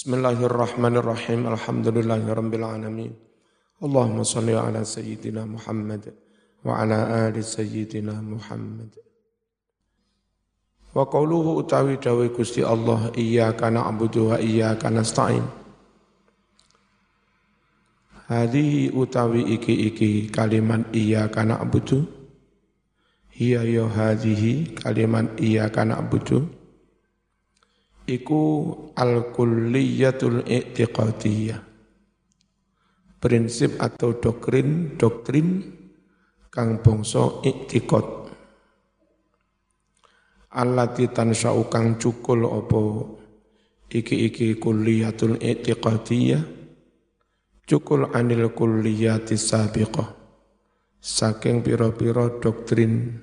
Bismillahirrahmanirrahim. Alhamdulillahirabbil alamin. Allahumma shalli ala sayyidina Muhammad wa ala ali sayyidina Muhammad. Wa qawluhu utawi dawe Gusti Allah iyyaka na'budu wa iyyaka nasta'in. Hadihi utawi iki-iki kalimat iyyaka na'budu. Hiya ya hadihi kalimat iyyaka na'budu iku al-kulliyatul i'tiqadiyah. Prinsip atau doktrin, doktrin kang bangsa i'tiqad. Allati tansa'u kang cukul apa iki-iki kulliyatul i'tiqadiyah cukul anil kulliyati sabiqah saking pira-pira doktrin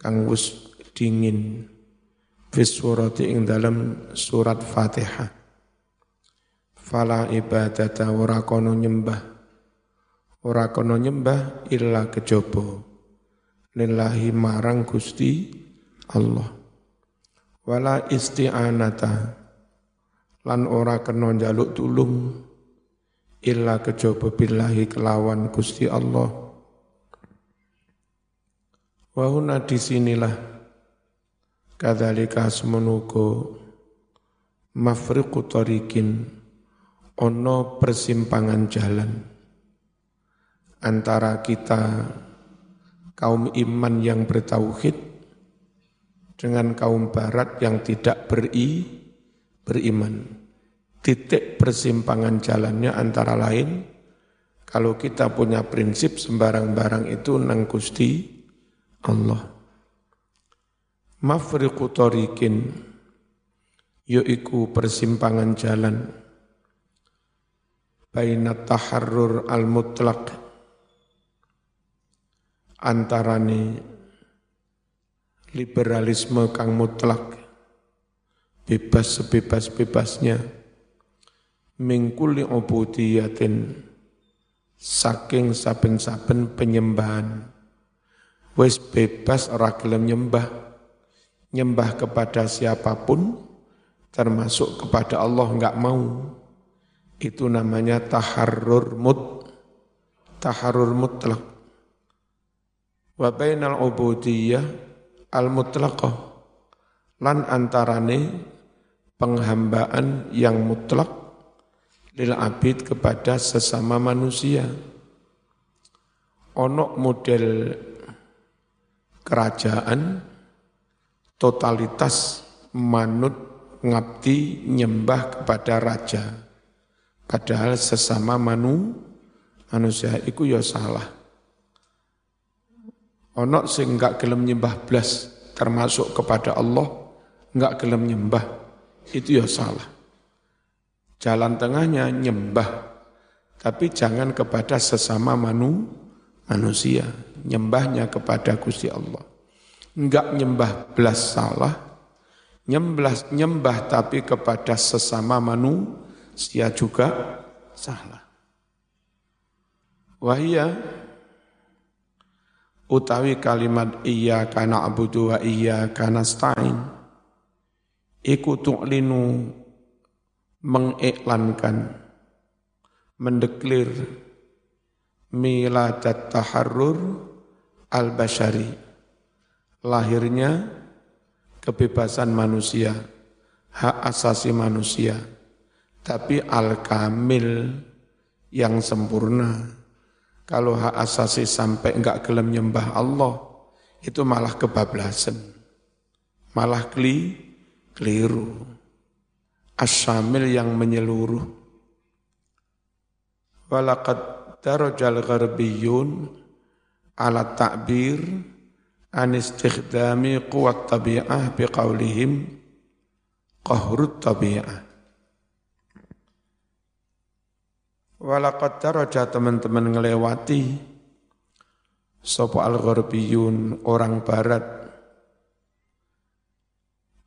kang wis dingin fis surati ing dalam surat Fatihah. Fala ibadata ora kono nyembah. Ora kono nyembah illa kejaba. Lillahi marang Gusti Allah. Wala isti'anata lan ora kena njaluk tulung illa kejaba billahi kelawan Gusti Allah. Wahuna di sinilah kadzalika semenuko mafriqu tariqin ono persimpangan jalan antara kita kaum iman yang bertauhid dengan kaum barat yang tidak beri beriman. Titik persimpangan jalannya antara lain kalau kita punya prinsip sembarang barang itu nang Gusti Allah mafriqu tariqin yaiku persimpangan jalan. Baina taharrur al mutlaq antarane liberalisme kang mutlak bebas sebebas-bebasnya mingkuli obudiyatin saking saben-saben penyembahan. Wis bebas ora gelem nyembah nyembah kepada siapa pun termasuk kepada Allah enggak mau. Itu namanya taharrur mut taharrur mutlak. Wa bainal ubudiyah al mutlaqah lan antarane penghambaan yang mutlak lil abid kepada sesama manusia. Onok model kerajaan totalitas manut ngabdi nyembah kepada raja. Padahal sesama manu manusia itu ya salah. Ono sing enggak gelem nyembah blas termasuk kepada Allah enggak gelem nyembah itu ya salah. Jalan tengahnya nyembah tapi jangan kepada sesama manu manusia, nyembahnya kepada Gusti Allah enggak nyembah belas salah, nyembah, nyembah tapi kepada sesama manusia juga salah. Wahia utawi kalimat iya kana abudu wa iya kana stain iku tu'linu mengiklankan mendeklir miladat taharrur al-bashari lahirnya kebebasan manusia, hak asasi manusia, tapi al-kamil yang sempurna. Kalau hak asasi sampai enggak gelem nyembah Allah, itu malah kebablasan. Malah keli, keliru. Asyamil yang menyeluruh. Walaqad darajal gharbiyun ala ta'bir an istikhdami quwat tabi'ah biqaulihim qahrut tabi'ah. Walaqad daraja teman-teman ngelewati sopo al-gharbiyun orang barat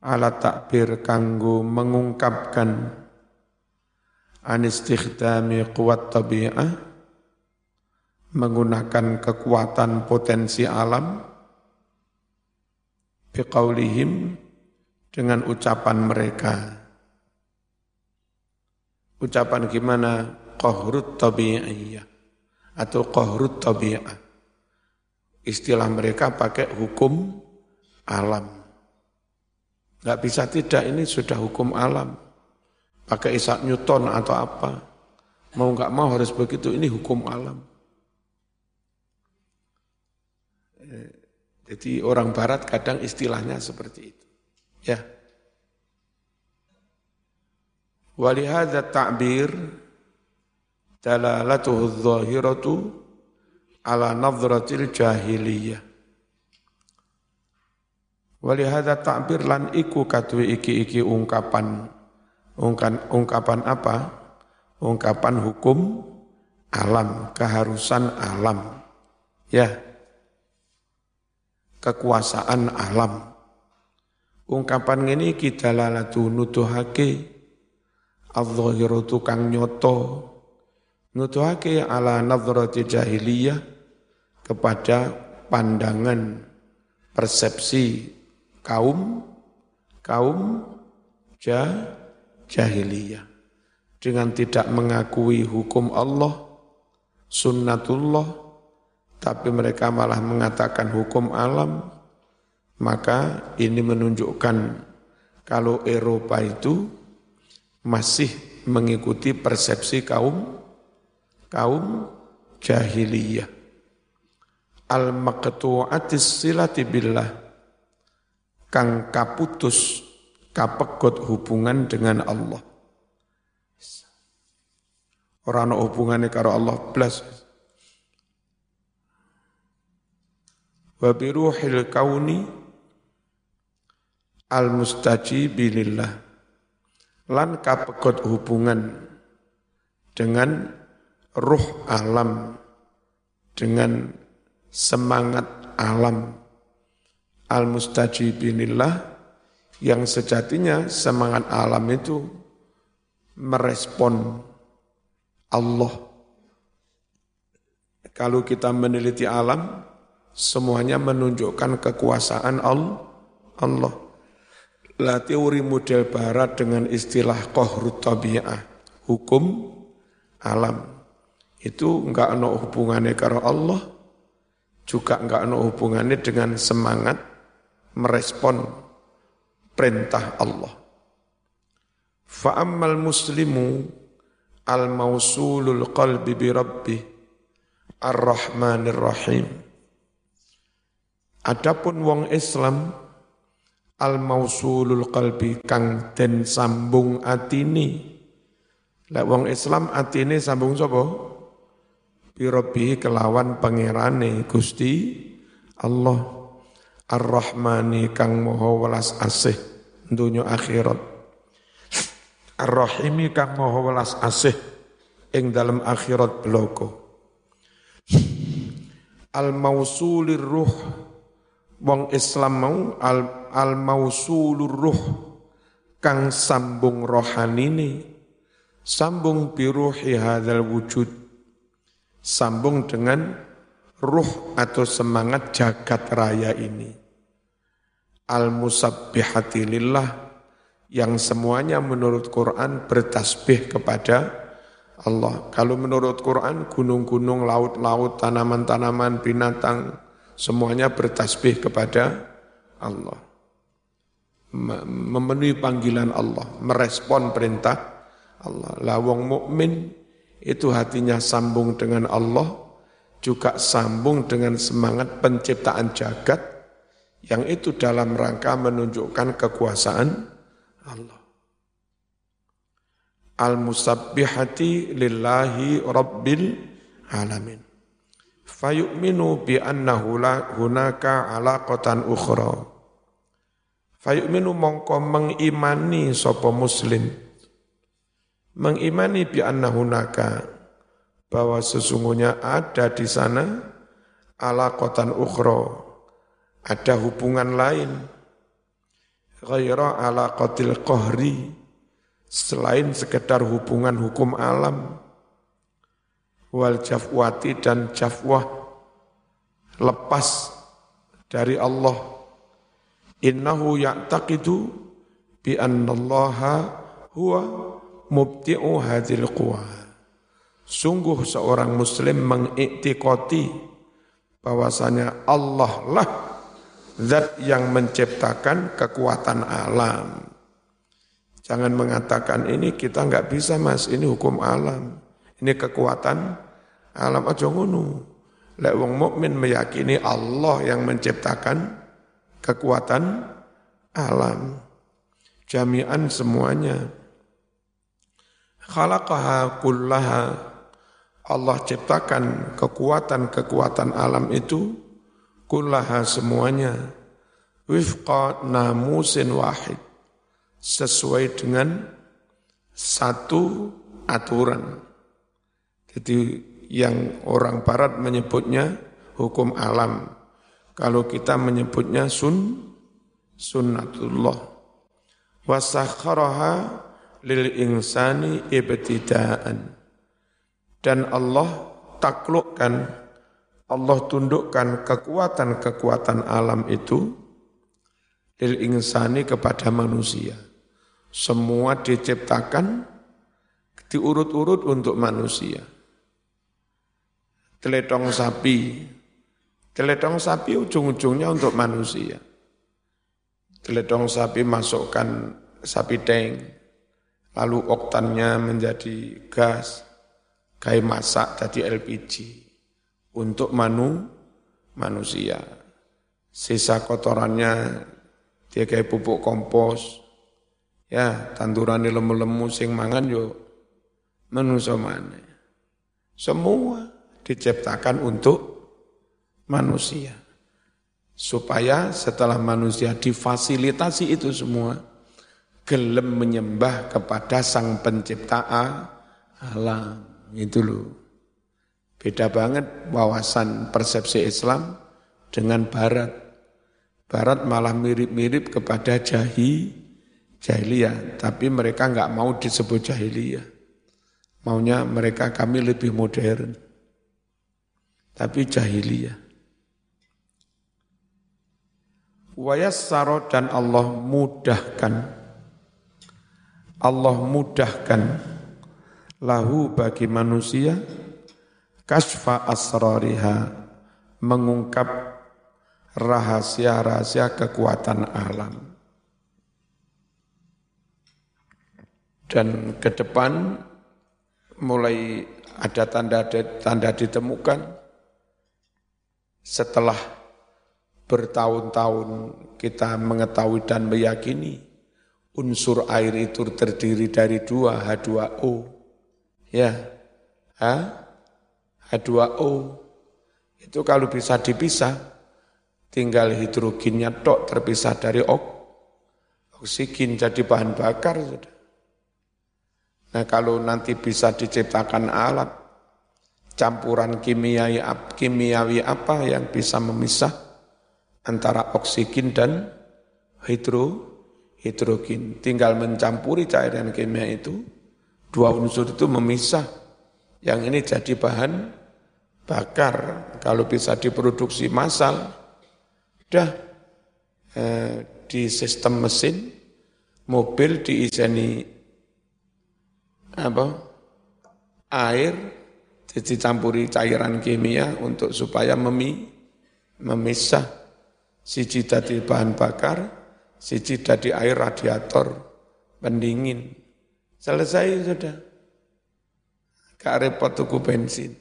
ala takbir kanggo mengungkapkan anistikhdami kuat tabi'ah menggunakan kekuatan potensi alam biqaulihim dengan ucapan mereka ucapan gimana qahrut tabi'iyah atau qahrut tabi'ah. Istilah mereka pakai hukum alam. Nggak bisa tidak, ini sudah hukum alam. Pakai Isaac Newton atau apa. Mau nggak mau harus begitu, ini hukum alam. Jadi orang barat kadang istilahnya seperti itu. Ya. Walihada ta'bir dalalatuhu dhahiratu ala nadratil jahiliyah. Walihada ta'bir lan iku katwi iki-iki ungkapan ungkapan, ungkapan apa? Ungkapan hukum alam, keharusan alam. Ya. Kekuasaan alam. Ungkapan ini kita lalatu nutuhake al-zahiratu kang nyoto nutuhake ala nadhrati jahiliyah kepada pandangan persepsi kaum kaum jah, jahiliyah dengan tidak mengakui hukum Allah sunnatullah tapi mereka malah mengatakan hukum alam maka ini menunjukkan kalau Eropa itu masih mengikuti persepsi kaum kaum jahiliyah. Al-maqtu'atis silati billah. Kang kaputus kapegot hubungan dengan Allah. Orang hubungannya karo Allah plus. Wa biruhil kauni al-mustajibi lillah. Lan kapegot hubungan dengan ruh alam dengan semangat alam al-mustajibinillah yang sejatinya semangat alam itu merespon Allah. Kalau kita meneliti alam, semuanya menunjukkan kekuasaan Allah. Lah teori model barat dengan istilah qahrut tabi'ah, hukum alam itu enggak ada hubungannya karo Allah, juga enggak ada hubungannya dengan semangat merespon perintah Allah. Fa'ammal muslimu al-mausulul qalbi bi rabbi ar-rahmanir rahim. Adapun wong Islam al-mausulul qalbi kang den sambung atini. Lek wong Islam atine sambung sapa? birobi kelawan pangerane Gusti Allah Ar-Rahmani kang moho welas asih dunya akhirat Ar-Rahimi kang moho welas asih ing dalam akhirat bloko Al-Mausulir Ruh wong Islam mau al, al mausulur ruh kang sambung rohanini sambung biruhi hadzal wujud sambung dengan ruh atau semangat jagat raya ini. Al-musabbihati lillah yang semuanya menurut Quran bertasbih kepada Allah. Kalau menurut Quran gunung-gunung, laut-laut, tanaman-tanaman, binatang semuanya bertasbih kepada Allah. Memenuhi panggilan Allah, merespon perintah Allah. Lawang mukmin itu hatinya sambung dengan Allah, juga sambung dengan semangat penciptaan jagat, yang itu dalam rangka menunjukkan kekuasaan Allah. Al-musabbihati lillahi rabbil alamin. Fayu'minu bi annahu la hunaka alaqatan ukhra. Fayu'minu mongko mengimani sapa muslim. Mengimani bi annahunaka bahwa sesungguhnya ada di sana ala kotan ukhro ada hubungan lain. Ghaira ala qatil qahri selain sekedar hubungan hukum alam wal jafwati dan jafwah lepas dari Allah innahu ya'taqidu bi annallaha huwa mubti'u hadil quwa. Sungguh seorang muslim mengiktikoti bahwasanya Allah lah zat yang menciptakan kekuatan alam. Jangan mengatakan ini kita nggak bisa mas, ini hukum alam, ini kekuatan alam aja ngono. Lek wong mukmin meyakini Allah yang menciptakan kekuatan alam. Jami'an semuanya. Khalaqaha kullaha. Allah ciptakan kekuatan-kekuatan alam itu kullaha semuanya. Wifqa namusin wahid sesuai dengan satu aturan. Jadi yang orang barat menyebutnya hukum alam. Kalau kita menyebutnya sun sunnatullah. Wasakharaha lil insani ibtidaan. Dan Allah taklukkan, Allah tundukkan kekuatan-kekuatan alam itu lil insani kepada manusia. Semua diciptakan diurut-urut untuk manusia. Teletong sapi, teletong sapi ujung-ujungnya untuk manusia. Teletong sapi masukkan sapi tank, lalu oktannya menjadi gas, kayak masak jadi LPG untuk manu manusia. Sisa kotorannya dia kayak pupuk kompos, Ya, tandurane lemu-lemu sing mangan yo manusia mana. Semua diciptakan untuk manusia. Supaya setelah manusia difasilitasi itu semua, gelem menyembah kepada sang pencipta alam. Itu loh. Beda banget wawasan persepsi Islam dengan Barat. Barat malah mirip-mirip kepada jahi, jahiliyah, tapi mereka nggak mau disebut jahiliyah. Maunya mereka kami lebih modern. Tapi jahiliyah. Wayassaro dan Allah mudahkan. Allah mudahkan lahu bagi manusia kasfa asrariha mengungkap rahasia-rahasia kekuatan alam. Dan ke depan mulai ada tanda-tanda ditemukan setelah bertahun-tahun kita mengetahui dan meyakini unsur air itu terdiri dari dua H2O. Ya, H, H2O. Itu kalau bisa dipisah, tinggal hidrogennya tok terpisah dari ok, oksigen jadi bahan bakar sudah. Nah kalau nanti bisa diciptakan alat campuran kimiawi, kimiawi apa yang bisa memisah antara oksigen dan hidro, hidrogen. Tinggal mencampuri cairan kimia itu, dua unsur itu memisah. Yang ini jadi bahan bakar. Kalau bisa diproduksi massal, dah eh, di sistem mesin, mobil diiseni apa air dicampuri cairan kimia untuk supaya memi, memisah siji dari bahan bakar, siji dari air radiator pendingin. Selesai sudah. Gak repot tuku bensin.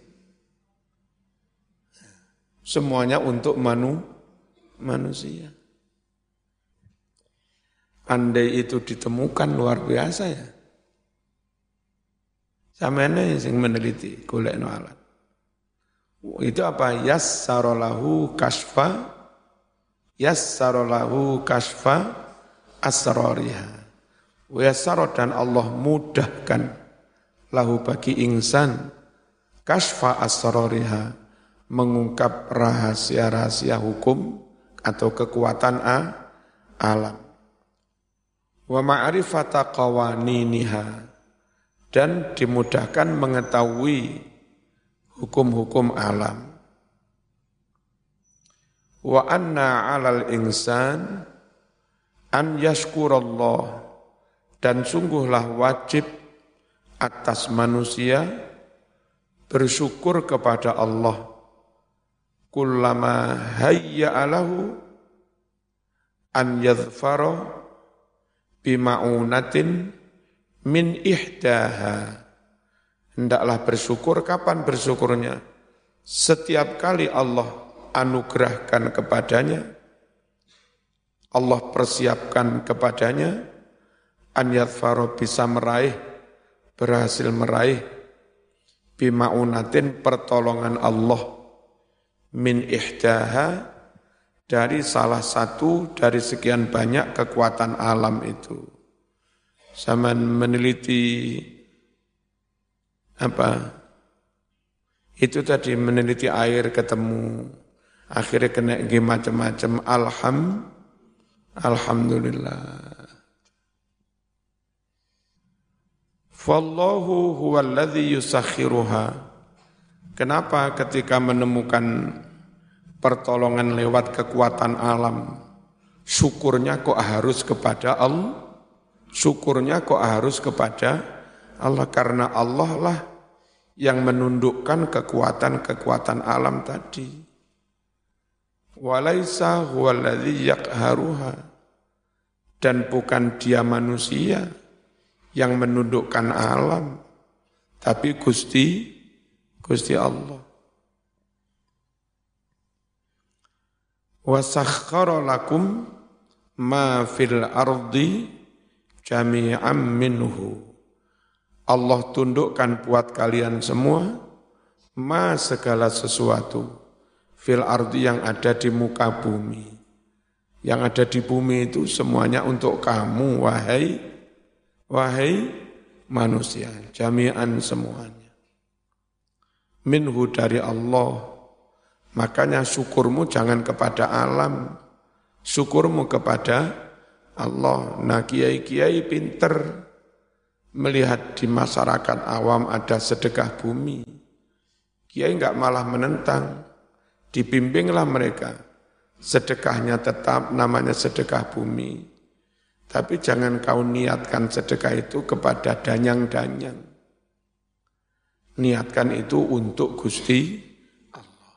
Semuanya untuk manu, manusia. Andai itu ditemukan luar biasa ya. Samene sing meneliti golek no alat. Itu apa? Yassarolahu kasfa Yassarolahu kasfa asrariha. Yassaro dan Allah mudahkan lahu bagi insan kasfa asrariha mengungkap rahasia-rahasia hukum atau kekuatan a, alam. Wa ma'rifata qawaniniha dan dimudahkan mengetahui hukum-hukum alam. Wa anna 'alal insan an yashkurallah dan sungguhlah wajib atas manusia bersyukur kepada Allah kullama hayya alahu an yadhfara bima'unatin min ihdaha. Hendaklah bersyukur. Kapan bersyukurnya? Setiap kali Allah anugerahkan kepadanya Allah persiapkan kepadanya an yadhfara bisa meraih berhasil meraih bimaunatin pertolongan Allah min ihdaha dari salah satu dari sekian banyak kekuatan alam itu. Sama meneliti apa? Itu tadi meneliti air ketemu akhirnya kena macam-macam alham alhamdulillah Wallahu huwallazi yusakhiruha. Kenapa ketika menemukan pertolongan lewat kekuatan alam, syukurnya kok harus kepada Allah? Syukurnya kok harus kepada Allah karena Allah lah yang menundukkan kekuatan-kekuatan alam tadi. Walaisa huwallazi yaqharuha. Dan bukan dia manusia yang menundukkan alam, tapi Gusti Gusti Allah. Wasakhkhara lakum ma fil ardi jami'am minhu. Allah tundukkan buat kalian semua ma segala sesuatu fil ardi yang ada di muka bumi. Yang ada di bumi itu semuanya untuk kamu, wahai Wahai manusia, jami'an semuanya. Minhu dari Allah. Makanya syukurmu jangan kepada alam. Syukurmu kepada Allah. Nah kiai-kiai pinter melihat di masyarakat awam ada sedekah bumi. Kiai enggak malah menentang. Dibimbinglah mereka. Sedekahnya tetap namanya sedekah bumi tapi jangan kau niatkan sedekah itu kepada danyang-danyang. Niatkan itu untuk Gusti Allah.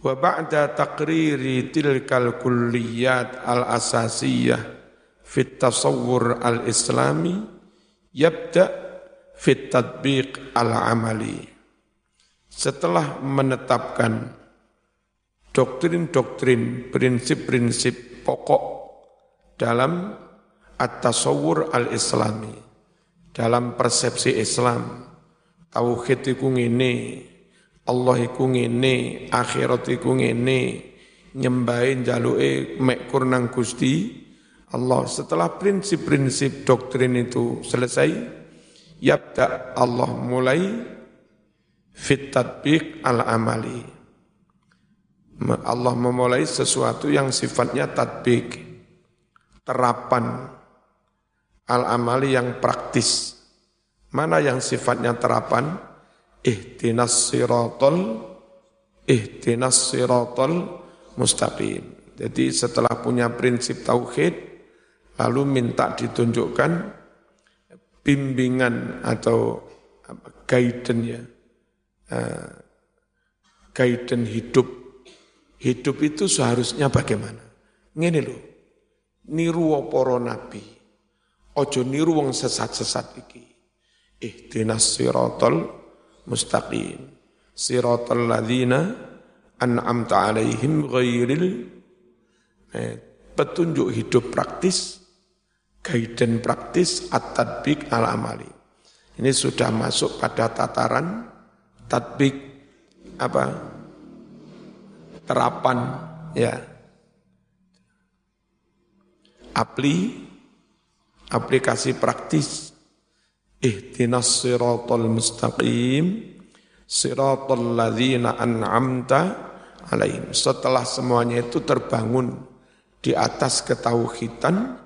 Wa ba'da taqriri tilkal kulliyat al-asasiyah fit tasawwur al-islami yabda fit tatbiq al-amali. Setelah menetapkan doktrin-doktrin, prinsip-prinsip pokok dalam at-tasawwur al-islami, dalam persepsi Islam. Tauhid iku ngene, Allah iku ngene, akhirat iku ngene, nyembahin jaluke mek kurnang Gusti Allah. Setelah prinsip-prinsip doktrin itu selesai, yabda Allah mulai fit tatbiq al-amali Allah memulai sesuatu yang sifatnya tatbik, terapan, al-amali yang praktis. Mana yang sifatnya terapan? Ihtinas sirotol, ihtinas sirotol mustaqim. Jadi setelah punya prinsip tauhid, lalu minta ditunjukkan bimbingan atau guidance ya, uh, guidance hidup Hidup itu seharusnya bagaimana? Ngene lho. Niru para nabi. Ojo niru wong sesat-sesat iki. Ihdinas siratal mustaqim. Siratal ladzina an'amta alaihim ghairil eh, petunjuk hidup praktis, guidance praktis at-tadbik al-amali. Ini sudah masuk pada tataran tadbik apa terapan ya apli aplikasi praktis ihtinas siratal mustaqim siratal ladzina an'amta alaihim setelah semuanya itu terbangun di atas ketauhidan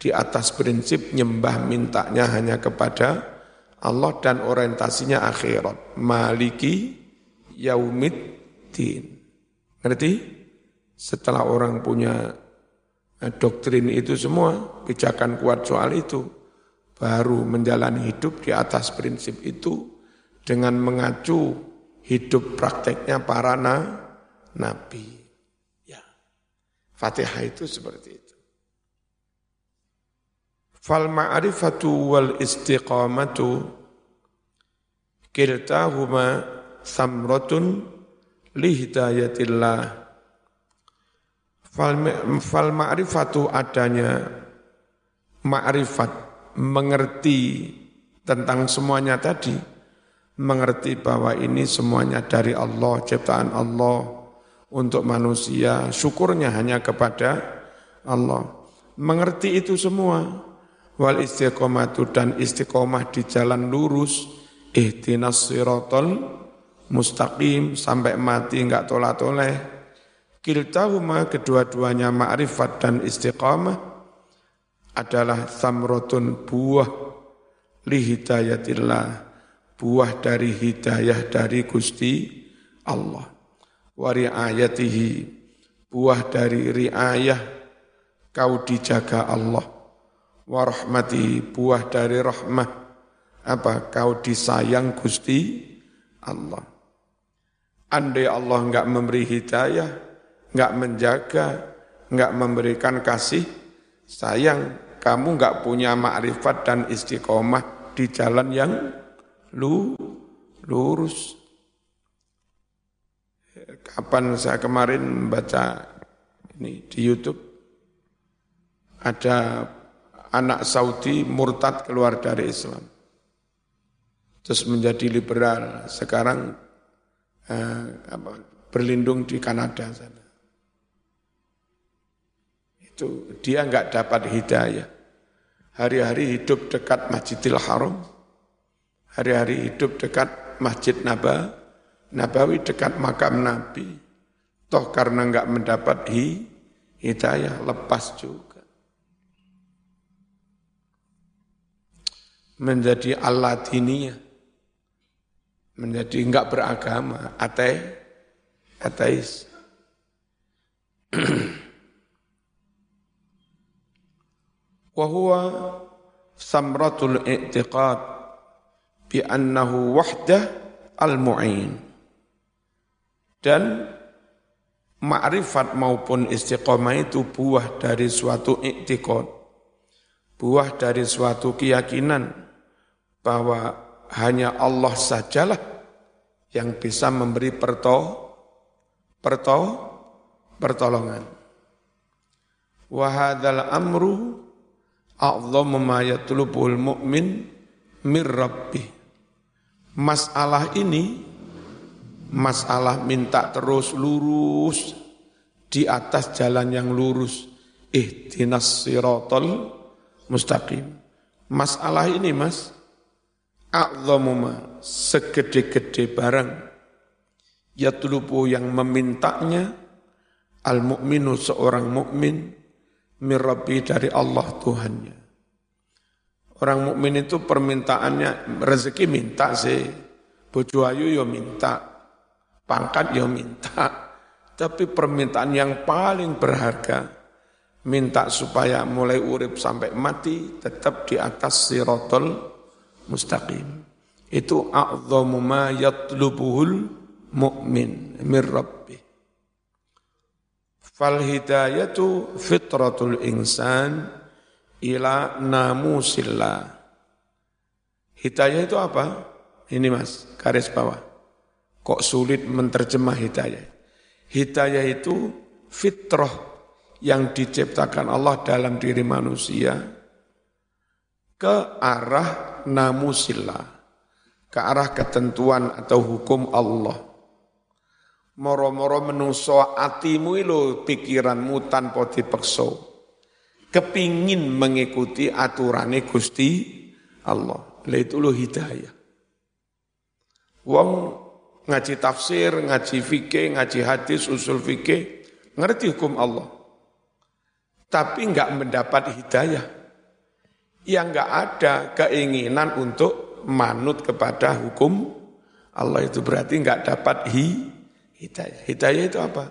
di atas prinsip nyembah mintanya hanya kepada Allah dan orientasinya akhirat. Maliki yaumiddin. Ngerti? Setelah orang punya eh, doktrin itu semua, pijakan kuat soal itu, baru menjalani hidup di atas prinsip itu dengan mengacu hidup prakteknya para na, nabi. Ya. Fatihah itu seperti itu. Fal ma'rifatu wal istiqamatu kiltahuma samratun lihidayatillah. Fal, fal ma'rifatu adanya ma'rifat mengerti tentang semuanya tadi, mengerti bahwa ini semuanya dari Allah, ciptaan Allah untuk manusia, syukurnya hanya kepada Allah. Mengerti itu semua, wal istiqomatu dan istiqomah di jalan lurus, ihtinas siratal mustaqim sampai mati enggak tolak-toleh. Kiltahuma kedua-duanya ma'rifat dan istiqamah adalah samrotun buah lihidayatillah, buah dari hidayah dari Gusti Allah. Wari ayatihi, buah dari riayah kau dijaga Allah. Warahmati, buah dari rahmah, apa kau disayang Gusti Allah. Andai Allah enggak memberi hidayah, enggak menjaga, enggak memberikan kasih, sayang kamu nggak punya makrifat dan istiqomah di jalan yang lu lurus. Kapan saya kemarin baca ini di YouTube ada anak Saudi murtad keluar dari Islam. Terus menjadi liberal, sekarang eh, apa, berlindung di Kanada sana itu dia nggak dapat hidayah. Hari-hari hidup dekat Masjidil Haram, hari-hari hidup dekat Masjid Naba, Nabawi dekat makam Nabi. Toh karena nggak mendapat hi, hidayah, lepas juga. Menjadi Allah diniyah, menjadi enggak beragama, ate, ateis. wa huwa samratul i'tiqad bi annahu wahdah al-mu'in. Dan makrifat maupun istiqomah itu buah dari suatu i'tiqad. buah dari suatu keyakinan bahwa hanya Allah sajalah yang bisa memberi perto, perto, pertolongan. Wahadal amru a'dhamu ma yatlubul mu'min mir rabbih. Masalah ini masalah minta terus lurus di atas jalan yang lurus. Ihtinas siratal mustaqim. Masalah ini Mas, a'dhamu ma segede-gede barang yatlubu yang memintanya al mukminu seorang mukmin mirabi dari Allah Tuhannya. Orang mukmin itu permintaannya rezeki minta sih, bojo ayu yo minta, pangkat yo minta, tapi permintaan yang paling berharga minta supaya mulai urip sampai mati tetap di atas sirotol mustaqim. Itu a'zamu ma yatlubuhul mu'min min. Fal hidayatu fitratul insan ila namusillah. Hidayah itu apa? Ini mas, garis bawah. Kok sulit menerjemah hidayah? Hidayah itu fitrah yang diciptakan Allah dalam diri manusia ke arah namusillah, ke arah ketentuan atau hukum Allah moro-moro menungso atimu lo pikiranmu tanpa dipeksa. Kepingin mengikuti aturannya Gusti Allah. Lah itu lo hidayah. Wong ngaji tafsir ngaji fikih ngaji hadis usul fikih ngerti hukum Allah. Tapi enggak mendapat hidayah. Yang enggak ada keinginan untuk manut kepada hukum Allah itu. Berarti enggak dapat hi hidayah. Hidayah itu apa?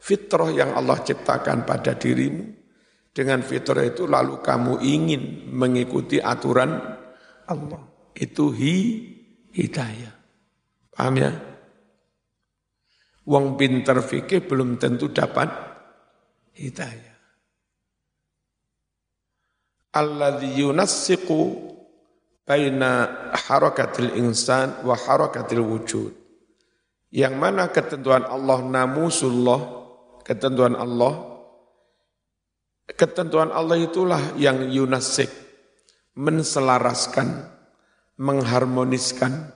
Fitrah yang Allah ciptakan pada dirimu Dengan fitrah itu lalu kamu ingin mengikuti aturan Allah. Itu hi, hidayah. Paham ya? Wong pinter fikih belum tentu dapat hidayah. Alladhi yunassiqu baina harakatil insan wa harakatil wujud. Yang mana ketentuan Allah namusullah, ketentuan Allah Ketentuan Allah itulah yang yunasik, menselaraskan, mengharmoniskan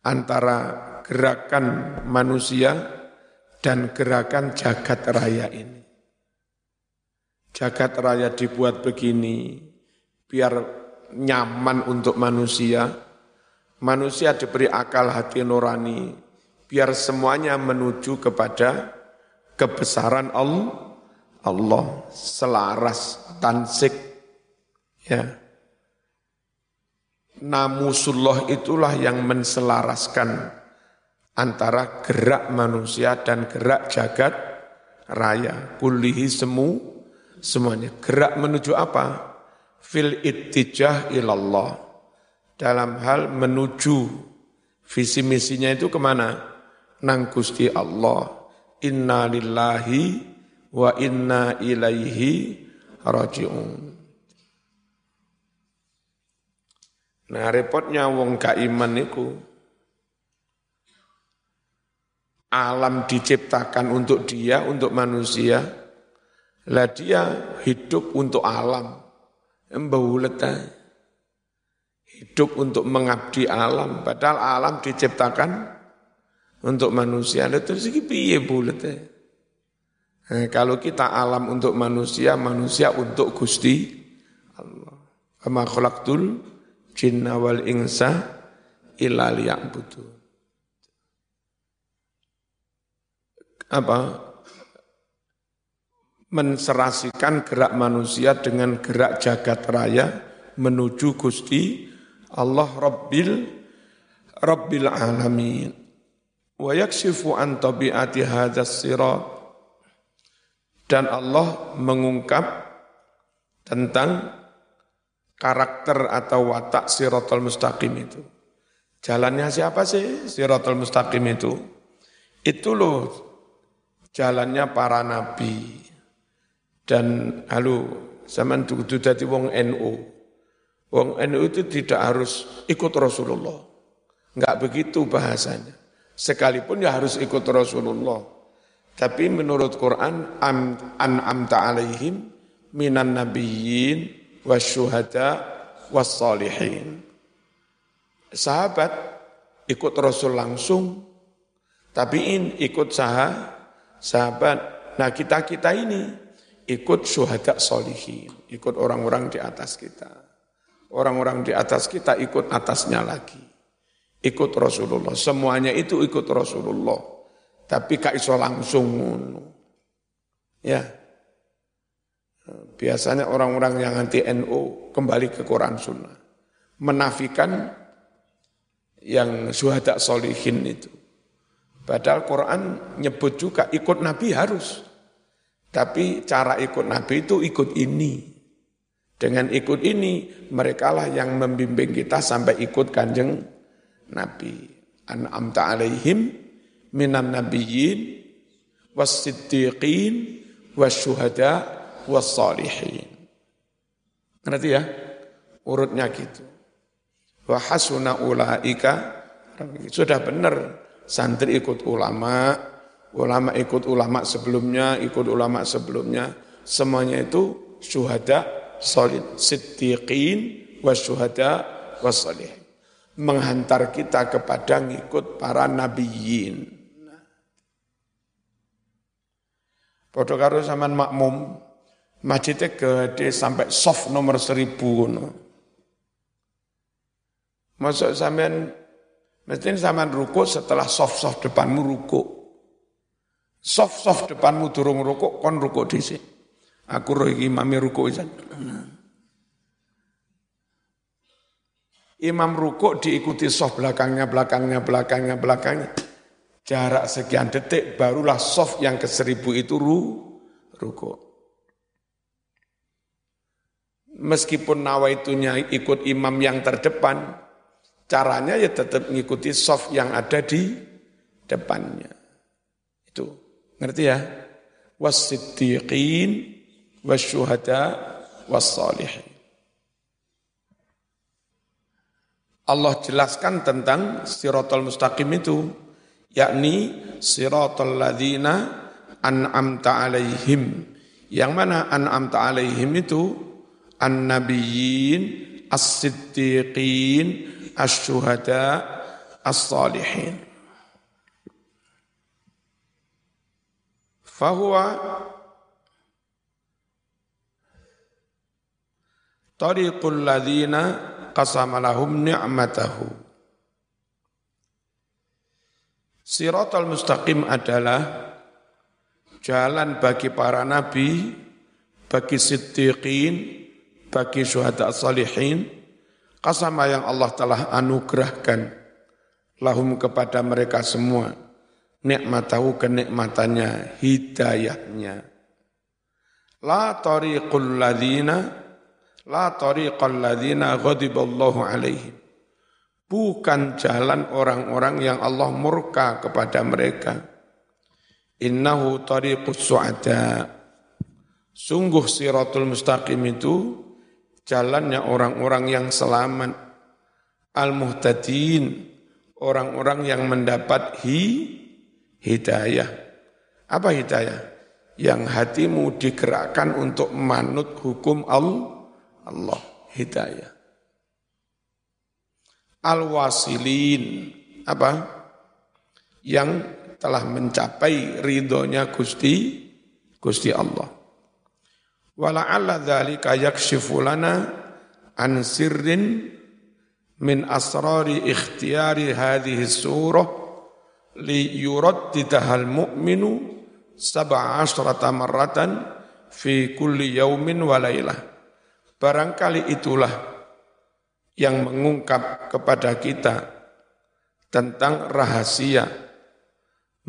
antara gerakan manusia dan gerakan jagat raya ini. Jagat raya dibuat begini, biar nyaman untuk manusia, manusia diberi akal hati nurani, biar semuanya menuju kepada kebesaran Allah, Allah selaras tansik. Ya. Namusullah itulah yang menselaraskan antara gerak manusia dan gerak jagat raya. Kulihi semu semuanya. Gerak menuju apa? Fil ittijah ilallah. Dalam hal menuju. Visi misinya itu ke mana nang Gusti Allah inna lillahi wa inna ilaihi raji'un. Nah repotnya wong gak iman niku alam diciptakan untuk dia, untuk manusia. Lah dia hidup untuk alam. Embaulet Hidup untuk mengabdi alam, padahal alam diciptakan untuk manusia. Lah terus iki piye bulet Eh, kalau kita alam untuk manusia, manusia untuk Gusti Allah. Kama khalaqtul jinna wal insa illa liya'budu. Apa? Menserasikan gerak manusia dengan gerak jagat raya menuju Gusti Allah Rabbil Rabbil alamin. Wa yakshifu an tabi'ati hadzal sirat dan Allah mengungkap tentang karakter atau watak sirotol mustaqim itu. Jalannya siapa sih sirotol mustaqim itu? Itu loh jalannya para nabi. Dan halo, zaman itu jadi wong NU. Wong NU itu tidak harus ikut Rasulullah. Enggak begitu bahasanya. Sekalipun ya harus ikut Rasulullah. Tapi menurut Quran an an'amta alaihim minan nabiyyin wasyuhada wassalihin. Sahabat ikut Rasul langsung, tapi in ikut sah, sahabat. Nah kita-kita ini ikut syuhada solihin, ikut orang-orang di atas kita. Orang-orang di atas kita ikut atasnya lagi. Ikut Rasulullah. Semuanya itu ikut Rasulullah. Tapi gak iso langsung. Ya. Biasanya orang-orang yang anti NU kembali ke Quran Sunnah. Menafikan yang suhada solihin itu. Padahal Quran nyebut juga ikut Nabi harus. Tapi cara ikut Nabi itu ikut ini. Dengan ikut ini, mereka lah yang membimbing kita sampai ikut kanjeng Nabi. An'amta alaihim minan nabiyyin was-siddiqin was-syuhada was-salihin. Ngerti ya? Urutnya gitu. Wa hasuna ulaika sudah benar santri ikut ulama, ulama ikut ulama sebelumnya, ikut ulama sebelumnya, semuanya itu syuhada, solid, siddiqin, wasyuhada, wassalihin. Menghantar kita kepada ngikut para nabiyin. Padha karo sampean makmum, masjidnya gede sampai soft nomor seribu. Masuk sampean mesti sampean ruku setelah soft-soft depanmu ruku. Soft-soft depanmu durung ruku kon ruku dhisik. Aku roh iki imame ruku isan. Imam ruku diikuti soft belakangnya, belakangnya, belakangnya, belakangnya. Jarak sekian detik barulah soft yang ke seribu itu ru, ruko. meskipun nawaitunya ikut imam yang terdepan, caranya ya tetap mengikuti soft yang ada di depannya. Itu, ngerti ya? Was-siddiqin, was-syuhada, was-salihin. Allah jelaskan tentang siratal mustaqim itu, yakni siratal ladzina an'amta alaihim. Yang mana an'amta alaihim itu an-nabiyyin, as-siddiqin, as-syuhada, as-salihin. Fahuwa tariqul qasama lahum ni'matahu. Siratal mustaqim adalah jalan bagi para nabi, bagi siddiqin, bagi syuhada salihin, qasama yang Allah telah anugerahkan lahum kepada mereka semua nikmatahu kenikmatannya, hidayahnya. La tariqul ladhina La tariqal ladzina ghadiballahu alaihim. Bukan jalan orang-orang yang Allah murka kepada mereka. Innahu tariqus su'ada. Sungguh siratul mustaqim itu jalannya orang-orang yang selamat. Al-muhtadin, orang-orang yang mendapat hi, hidayah. Apa hidayah? Yang hatimu digerakkan untuk manut hukum Allah Allah hidayah. Al-wasilin apa? Yang telah mencapai ridhonya Gusti Gusti Allah. Wala'alla dzalika yakshifu lana an sirrin min asrari ikhtiyari hadhihi surah li yuraddidahal mu'minu sab'a asrata marratan fi kulli yaumin wa lailah. Barangkali itulah yang mengungkap kepada kita tentang rahasia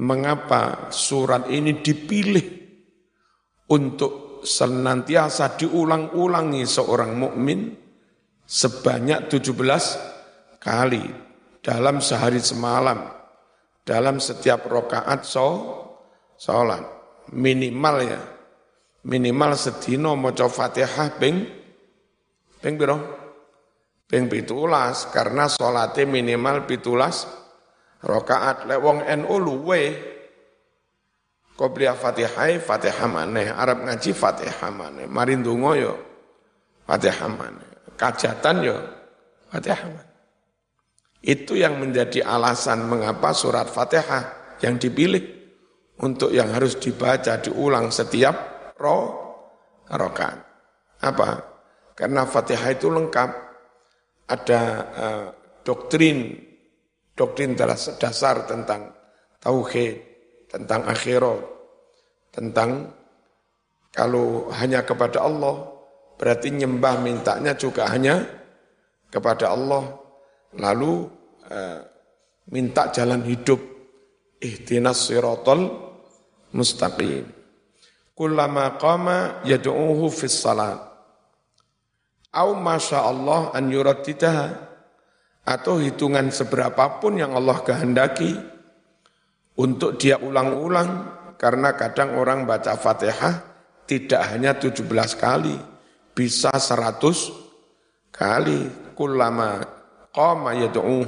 mengapa surat ini dipilih untuk senantiasa diulang-ulangi seorang mukmin sebanyak 17 kali dalam sehari semalam dalam setiap rokaat so, sholat. Minimal ya. Minimal sedino maca Fatihah ping Ping piro? Ping pitulas karena sholatnya minimal pitulas rokaat lewong NU luwe Qobliya Fatihah, Fatihah maneh, Arab ngaji Fatihah maneh, marindungo yo Fatihah maneh, kajatan yo Fatihah maneh. Itu yang menjadi alasan mengapa surat Fatihah yang dipilih untuk yang harus dibaca diulang setiap ro rokaat. Apa? Karena Fatihah itu lengkap. Ada uh, doktrin, doktrin dasar tentang tauhid, tentang akhirat, tentang kalau hanya kepada Allah, berarti nyembah mintanya juga hanya kepada Allah. Lalu uh, minta jalan hidup, ihtinas siratal mustaqim. Kullama qama yad'uhu fis salat au masya Allah an yuraddidaha. Atau hitungan seberapapun yang Allah kehendaki untuk dia ulang-ulang. Karena kadang orang baca Fatihah tidak hanya 17 kali bisa 100 kali. Kullama qama yad'u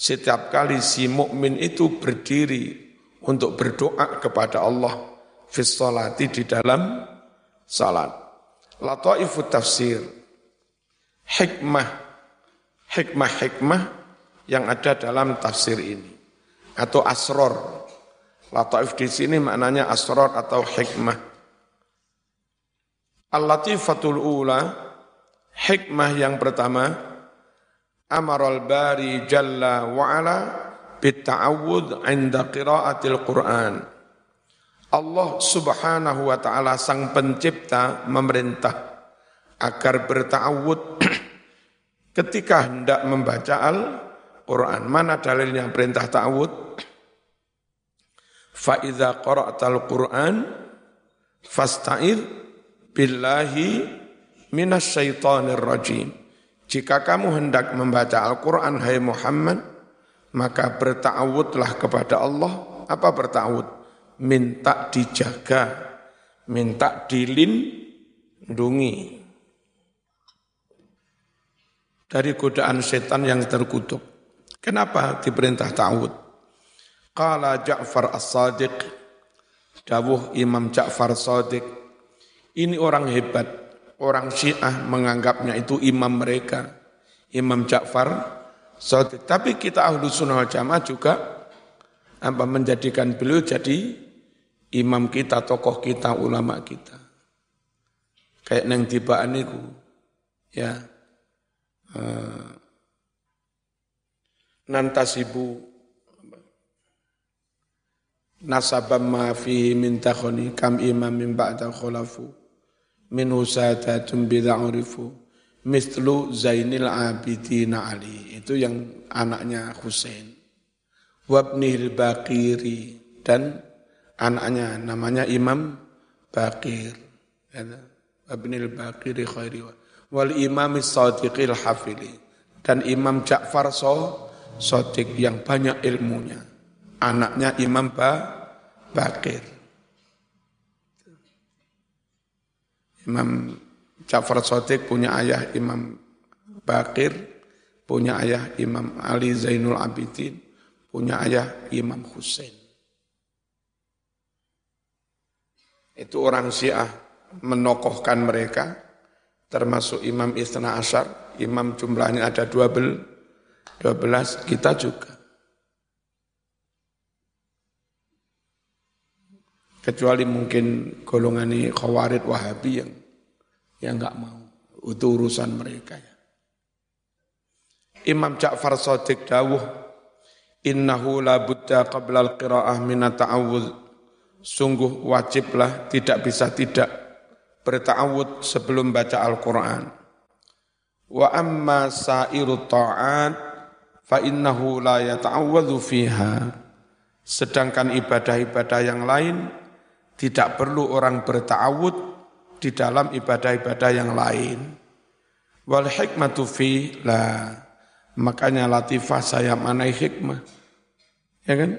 setiap kali si mukmin itu berdiri untuk berdoa kepada Allah fis di dalam salat. Lataifut tafsir hikmah hikmah-hikmah yang ada dalam tafsir ini atau asror. Lataif di sini maknanya asror atau hikmah. Al-latifatul ula hikmah yang pertama amaral bari jalla wa ala bitta'awud 'inda qiraatil Qur'an. Allah Subhanahu wa taala sang pencipta memerintah agar bertawud ketika hendak membaca Al-Quran. Mana dalilnya perintah ta'awud? Fa'idha qara'tal Qur'an fasta'id billahi minas syaitanir rajim. Jika kamu hendak membaca Al-Quran, hai Muhammad, maka bertawudlah kepada Allah. Apa bertawud? Minta dijaga, minta dilindungi dari godaan setan yang terkutuk. Kenapa diperintah ta'awud? Qala Ja'far as-Sadiq, dawuh Imam Ja'far Sadiq, ini orang hebat, orang Syiah menganggapnya itu imam mereka, Imam Ja'far Sadiq. Tapi kita ahlu sunnah jamaah juga apa menjadikan beliau jadi imam kita, tokoh kita, ulama kita. Kayak neng tibaan itu, ya. Uh, nantasibu nasabam ma fihi min takhoni kam imam min ba'da khulafu minhu sadatun bida'urifu mislu Zainil Abidin Ali itu yang anaknya Husain wabnihil Bakiri dan anaknya namanya Imam Bakir wabnihil Bakiri khairi wal Imam Sadiqil Hafili dan Imam Ja'far so Sadiq yang banyak ilmunya. Anaknya Imam ba Bakir Imam Ja'far Sotik punya ayah Imam Bakir, punya ayah Imam Ali Zainul Abidin, punya ayah Imam Hussein. Itu orang Syiah menokohkan mereka, termasuk Imam Istana Asyar, Imam jumlahnya ada 12, 12 kita juga. Kecuali mungkin golongan ini khawarid wahabi yang yang nggak mau. Itu urusan mereka ya. Imam Ja'far Sadiq dawuh, Innahu la buddha qabla al-qira'ah minat ta'awud. Sungguh wajiblah, tidak bisa tidak berta'awud sebelum baca Al-Quran. Wa amma sa'iru ta'at, fa innahu la yata'awwadhu fiha. Sedangkan ibadah-ibadah yang lain, tidak perlu orang bertawud di dalam ibadah-ibadah yang lain. Wal hikmatu fi la. Makanya latifah saya manai hikmah. Ya kan?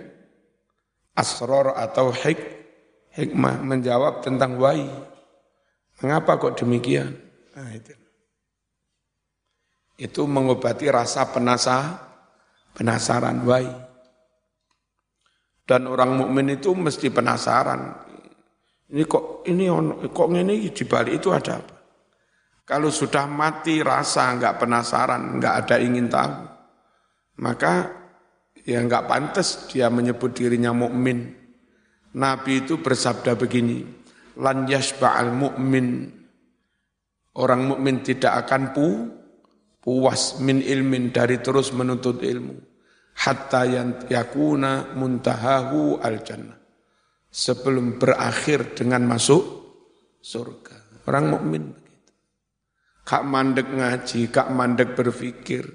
Asror atau hik, hikmah menjawab tentang wai. Mengapa kok demikian? Nah, itu. itu mengobati rasa penasa, penasaran wai. Dan orang mukmin itu mesti penasaran. Ini kok ini kok ini di balik itu ada apa? Kalau sudah mati rasa nggak penasaran, nggak ada ingin tahu, maka ya nggak pantas dia menyebut dirinya mukmin. Nabi itu bersabda begini, lan yasba'al mukmin orang mukmin tidak akan pu puas min ilmin dari terus menuntut ilmu hatta yang yakuna muntahahu al jannah sebelum berakhir dengan masuk surga. Orang mukmin begitu. Kak mandek ngaji, kak mandek berpikir,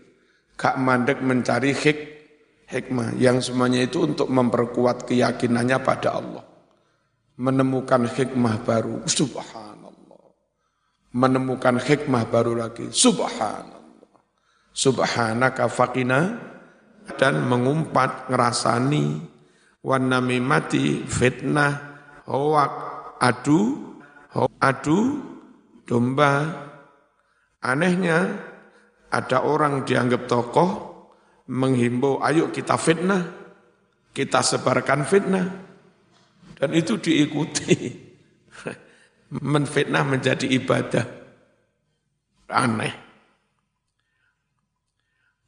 kak mandek mencari hik, hikmah. Yang semuanya itu untuk memperkuat keyakinannya pada Allah. Menemukan hikmah baru, subhanallah. Menemukan hikmah baru lagi, subhanallah. Subhanaka faqina. Dan mengumpat, ngerasani, wan namimati fitnah. Hoak adu. Adu. Domba. Anehnya ada orang dianggap tokoh menghimbau ayo kita fitnah. Kita sebarkan fitnah dan itu diikuti menfitnah menjadi ibadah aneh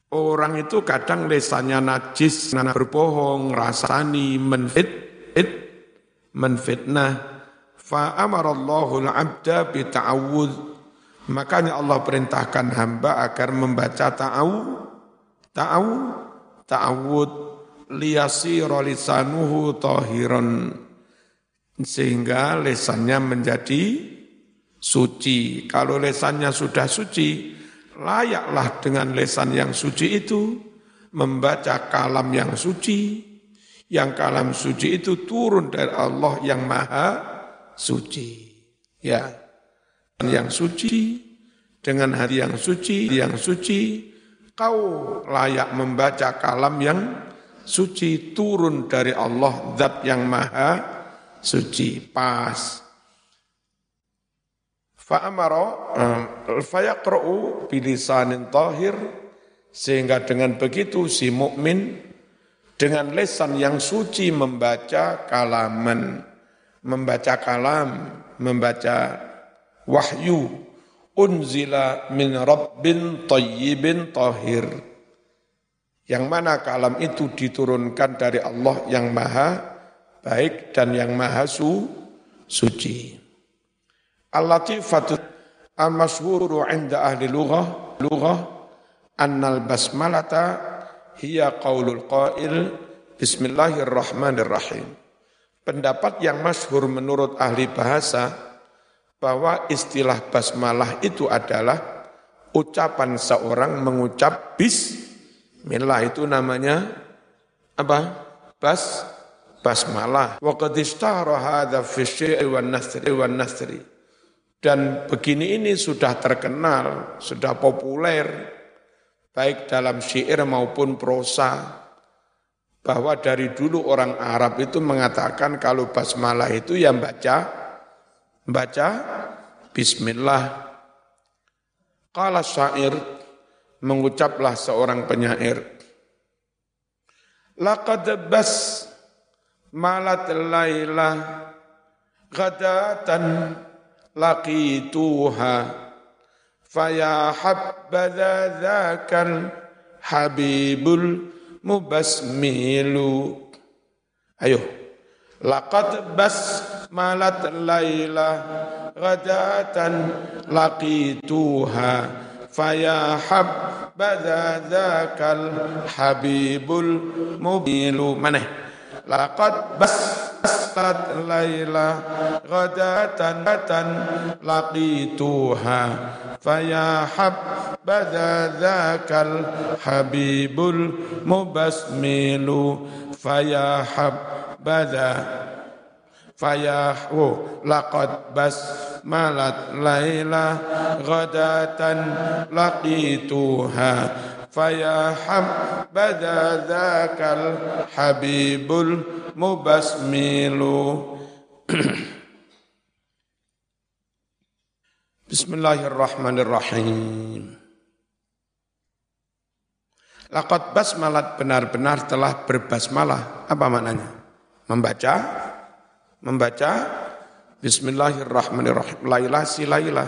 Orang itu kadang lesannya najis, berbohong, rasani, menfit, it, menfitnah. Fa'amarallahu al-abda bita'awud. Makanya Allah perintahkan hamba agar membaca ta'awu, ta'awu, ta'awud, liyasira lisanuhu tahiran. Sehingga lesannya menjadi suci. Kalau lesannya sudah suci, layaklah dengan lesan yang suci itu membaca kalam yang suci, yang kalam suci itu turun dari Allah yang maha suci. Ya, yang suci dengan hati yang suci, yang suci, kau layak membaca kalam yang suci turun dari Allah zat yang maha suci pas fa'amara eh, fayaqra'u bilisanin tahir sehingga dengan begitu si mukmin dengan lesan yang suci membaca kalaman membaca kalam membaca wahyu unzila min rabbin tayyibin tahir. Yang mana kalam itu diturunkan dari Allah yang maha baik dan yang maha su, suci. Al-latifatu al-masyhuru 'inda ahli lughah lughah annal basmalata hiya qaulul qail bismillahirrahmanirrahim. Pendapat yang masyhur menurut ahli bahasa bahwa istilah basmalah itu adalah ucapan seorang mengucap bismillah itu namanya apa? Bas basmalah. Wa qad ishtahara hadza fi syi'ri wan nasri wan nasri. Dan begini ini sudah terkenal, sudah populer baik dalam syair maupun prosa bahwa dari dulu orang Arab itu mengatakan kalau basmalah itu yang baca baca bismillah. Qala syair mengucaplah seorang penyair. Laqad bas malat laila ghadatan laqituha faya habbadha dzakal habibul mubasmilu ayo Laqad bas malat layla ghadatan laqituha faya habbadha dzakal habibul mubilu mana laqad bas astat layla ghadatan laqituha faya habbadha dzakal habibul mubasmilu faya habbadha bada fayahu laqad bas malat laila ghadatan laqituha fayaham bada dzakal habibul mubasmilu Bismillahirrahmanirrahim Laqad basmalat benar-benar telah berbasmalah apa maknanya membaca membaca Bismillahirrahmanirrahim. Lailah si Lailah.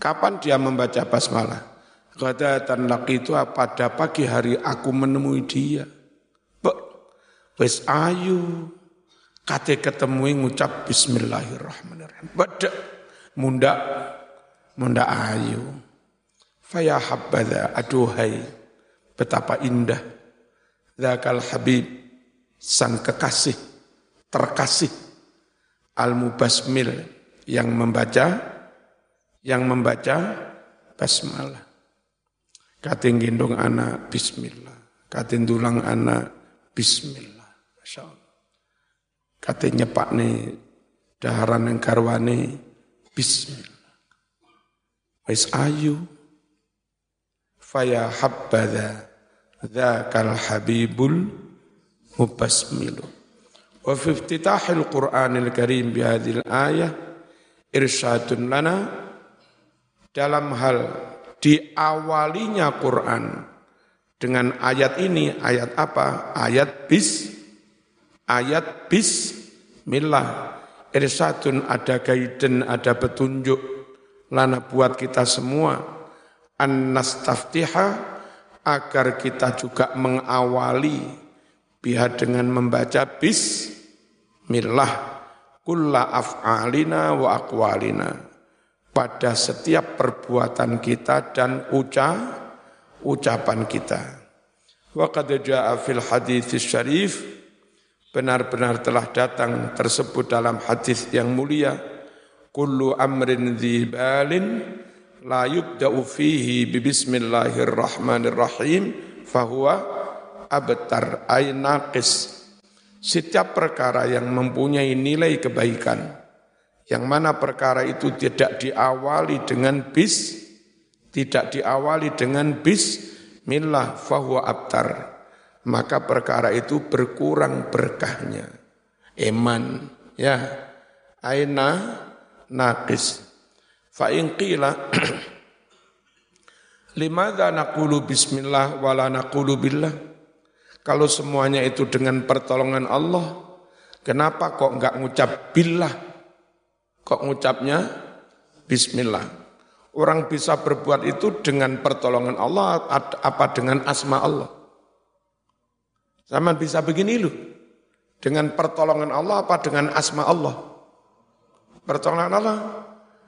Kapan dia membaca basmalah? Laki itu pada pagi hari aku menemui dia. Wes ayu. Kate ketemu ngucap Bismillahirrahmanirrahim. Beda munda munda ayu. Faya habbadha aduhai. Betapa indah. Zakal habib sang kekasih, terkasih, al-mubasmil yang membaca, yang membaca basmalah. Kating gendong anak bismillah. Kating tulang anak bismillah. Masya Allah. Kating nyepak nih daharan yang karwane bismillah. Wais ayu. Faya habbada dzakal habibul mubasmilu. Wa fi iftitahil Qur'anil Karim bihadil ayah irsyadun lana dalam hal diawalinya Quran dengan ayat ini, ayat apa? Ayat bis, ayat bismillah. Irsyadun ada gaiden, ada petunjuk lana buat kita semua. An nastaftiha agar kita juga mengawali biha dengan membaca bismillah kulla af'alina wa aqwalina pada setiap perbuatan kita dan uca ucapan kita. Wa qad jaa fil hadits syarif benar-benar telah datang tersebut dalam hadis yang mulia kullu amrin dzibalin la yubda'u fihi bi bismillahirrahmanirrahim fahuwa abtar ay naqis. Setiap perkara yang mempunyai nilai kebaikan, yang mana perkara itu tidak diawali dengan bis, tidak diawali dengan bismillah fahuwa abtar. Maka perkara itu berkurang berkahnya. Eman ya. Aina naqis. Fa in qila limadza naqulu bismillah wala naqulu billah? Kalau semuanya itu dengan pertolongan Allah kenapa kok enggak ngucap billah kok ngucapnya bismillah Orang bisa berbuat itu dengan pertolongan Allah apa dengan asma Allah. Zaman bisa begini loh. Dengan pertolongan Allah apa dengan asma Allah? Pertolongan Allah.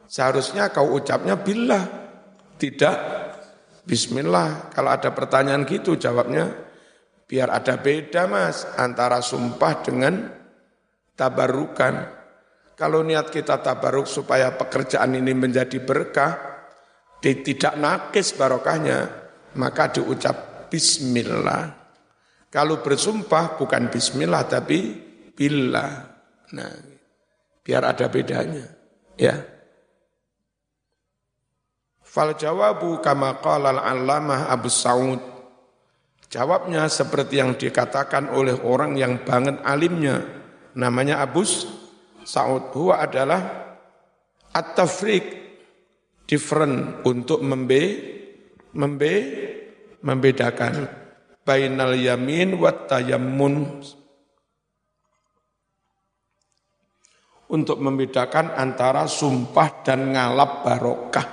Seharusnya kau ucapnya billah. Tidak bismillah. Kalau ada pertanyaan gitu jawabnya biar ada beda mas antara sumpah dengan tabarukan. Kalau niat kita tabaruk supaya pekerjaan ini menjadi berkah, tidak nakis barokahnya, maka diucap bismillah. Kalau bersumpah bukan bismillah tapi billah. Nah, biar ada bedanya, ya. Fal jawabu kama qala al-allamah Abu Sa'ud. Jawabnya seperti yang dikatakan oleh orang yang banget alimnya, namanya Abu Sa'ud. Huwa adalah at-tafriq different untuk membe membe membedakan bainal yamin wa tayammun untuk membedakan antara sumpah dan ngalap barokah.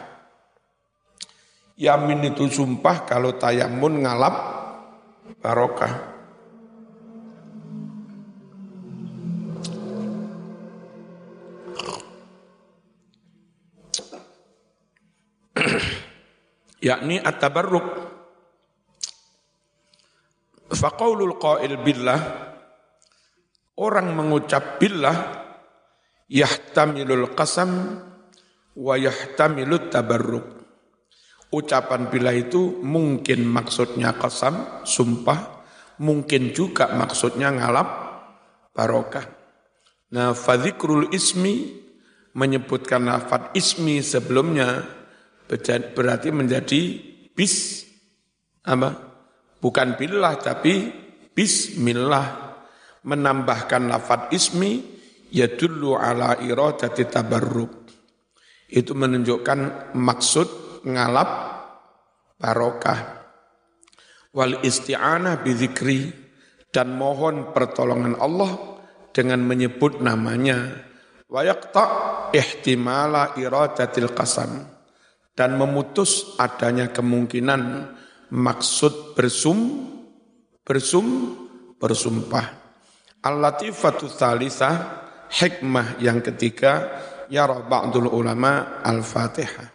Yamin itu sumpah, kalau tayamun ngalap barokah. yakni at-tabarruk. Faqaulul qail billah orang mengucap billah yahtamilul qasam wa yahtamilut tabarruk. Ucapan billah itu mungkin maksudnya qasam sumpah mungkin juga maksudnya ngalap barokah. Nah fadhikrul ismi menyebutkan lafad ismi sebelumnya berarti menjadi bis apa? Bukan billah tapi bismillah menambahkan lafad ismi yadullu ala iradati tabarruk. Itu menunjukkan maksud ngalap barokah. Wal isti'anah bizikri dan mohon pertolongan Allah dengan menyebut namanya. Wa yaqta ihtimala iradatil qasam dan memutus adanya kemungkinan maksud bersum bersum bersumpah. Al-latifatu thalithah hikmah yang ketiga ya ba'dul ulama al-Fatihah.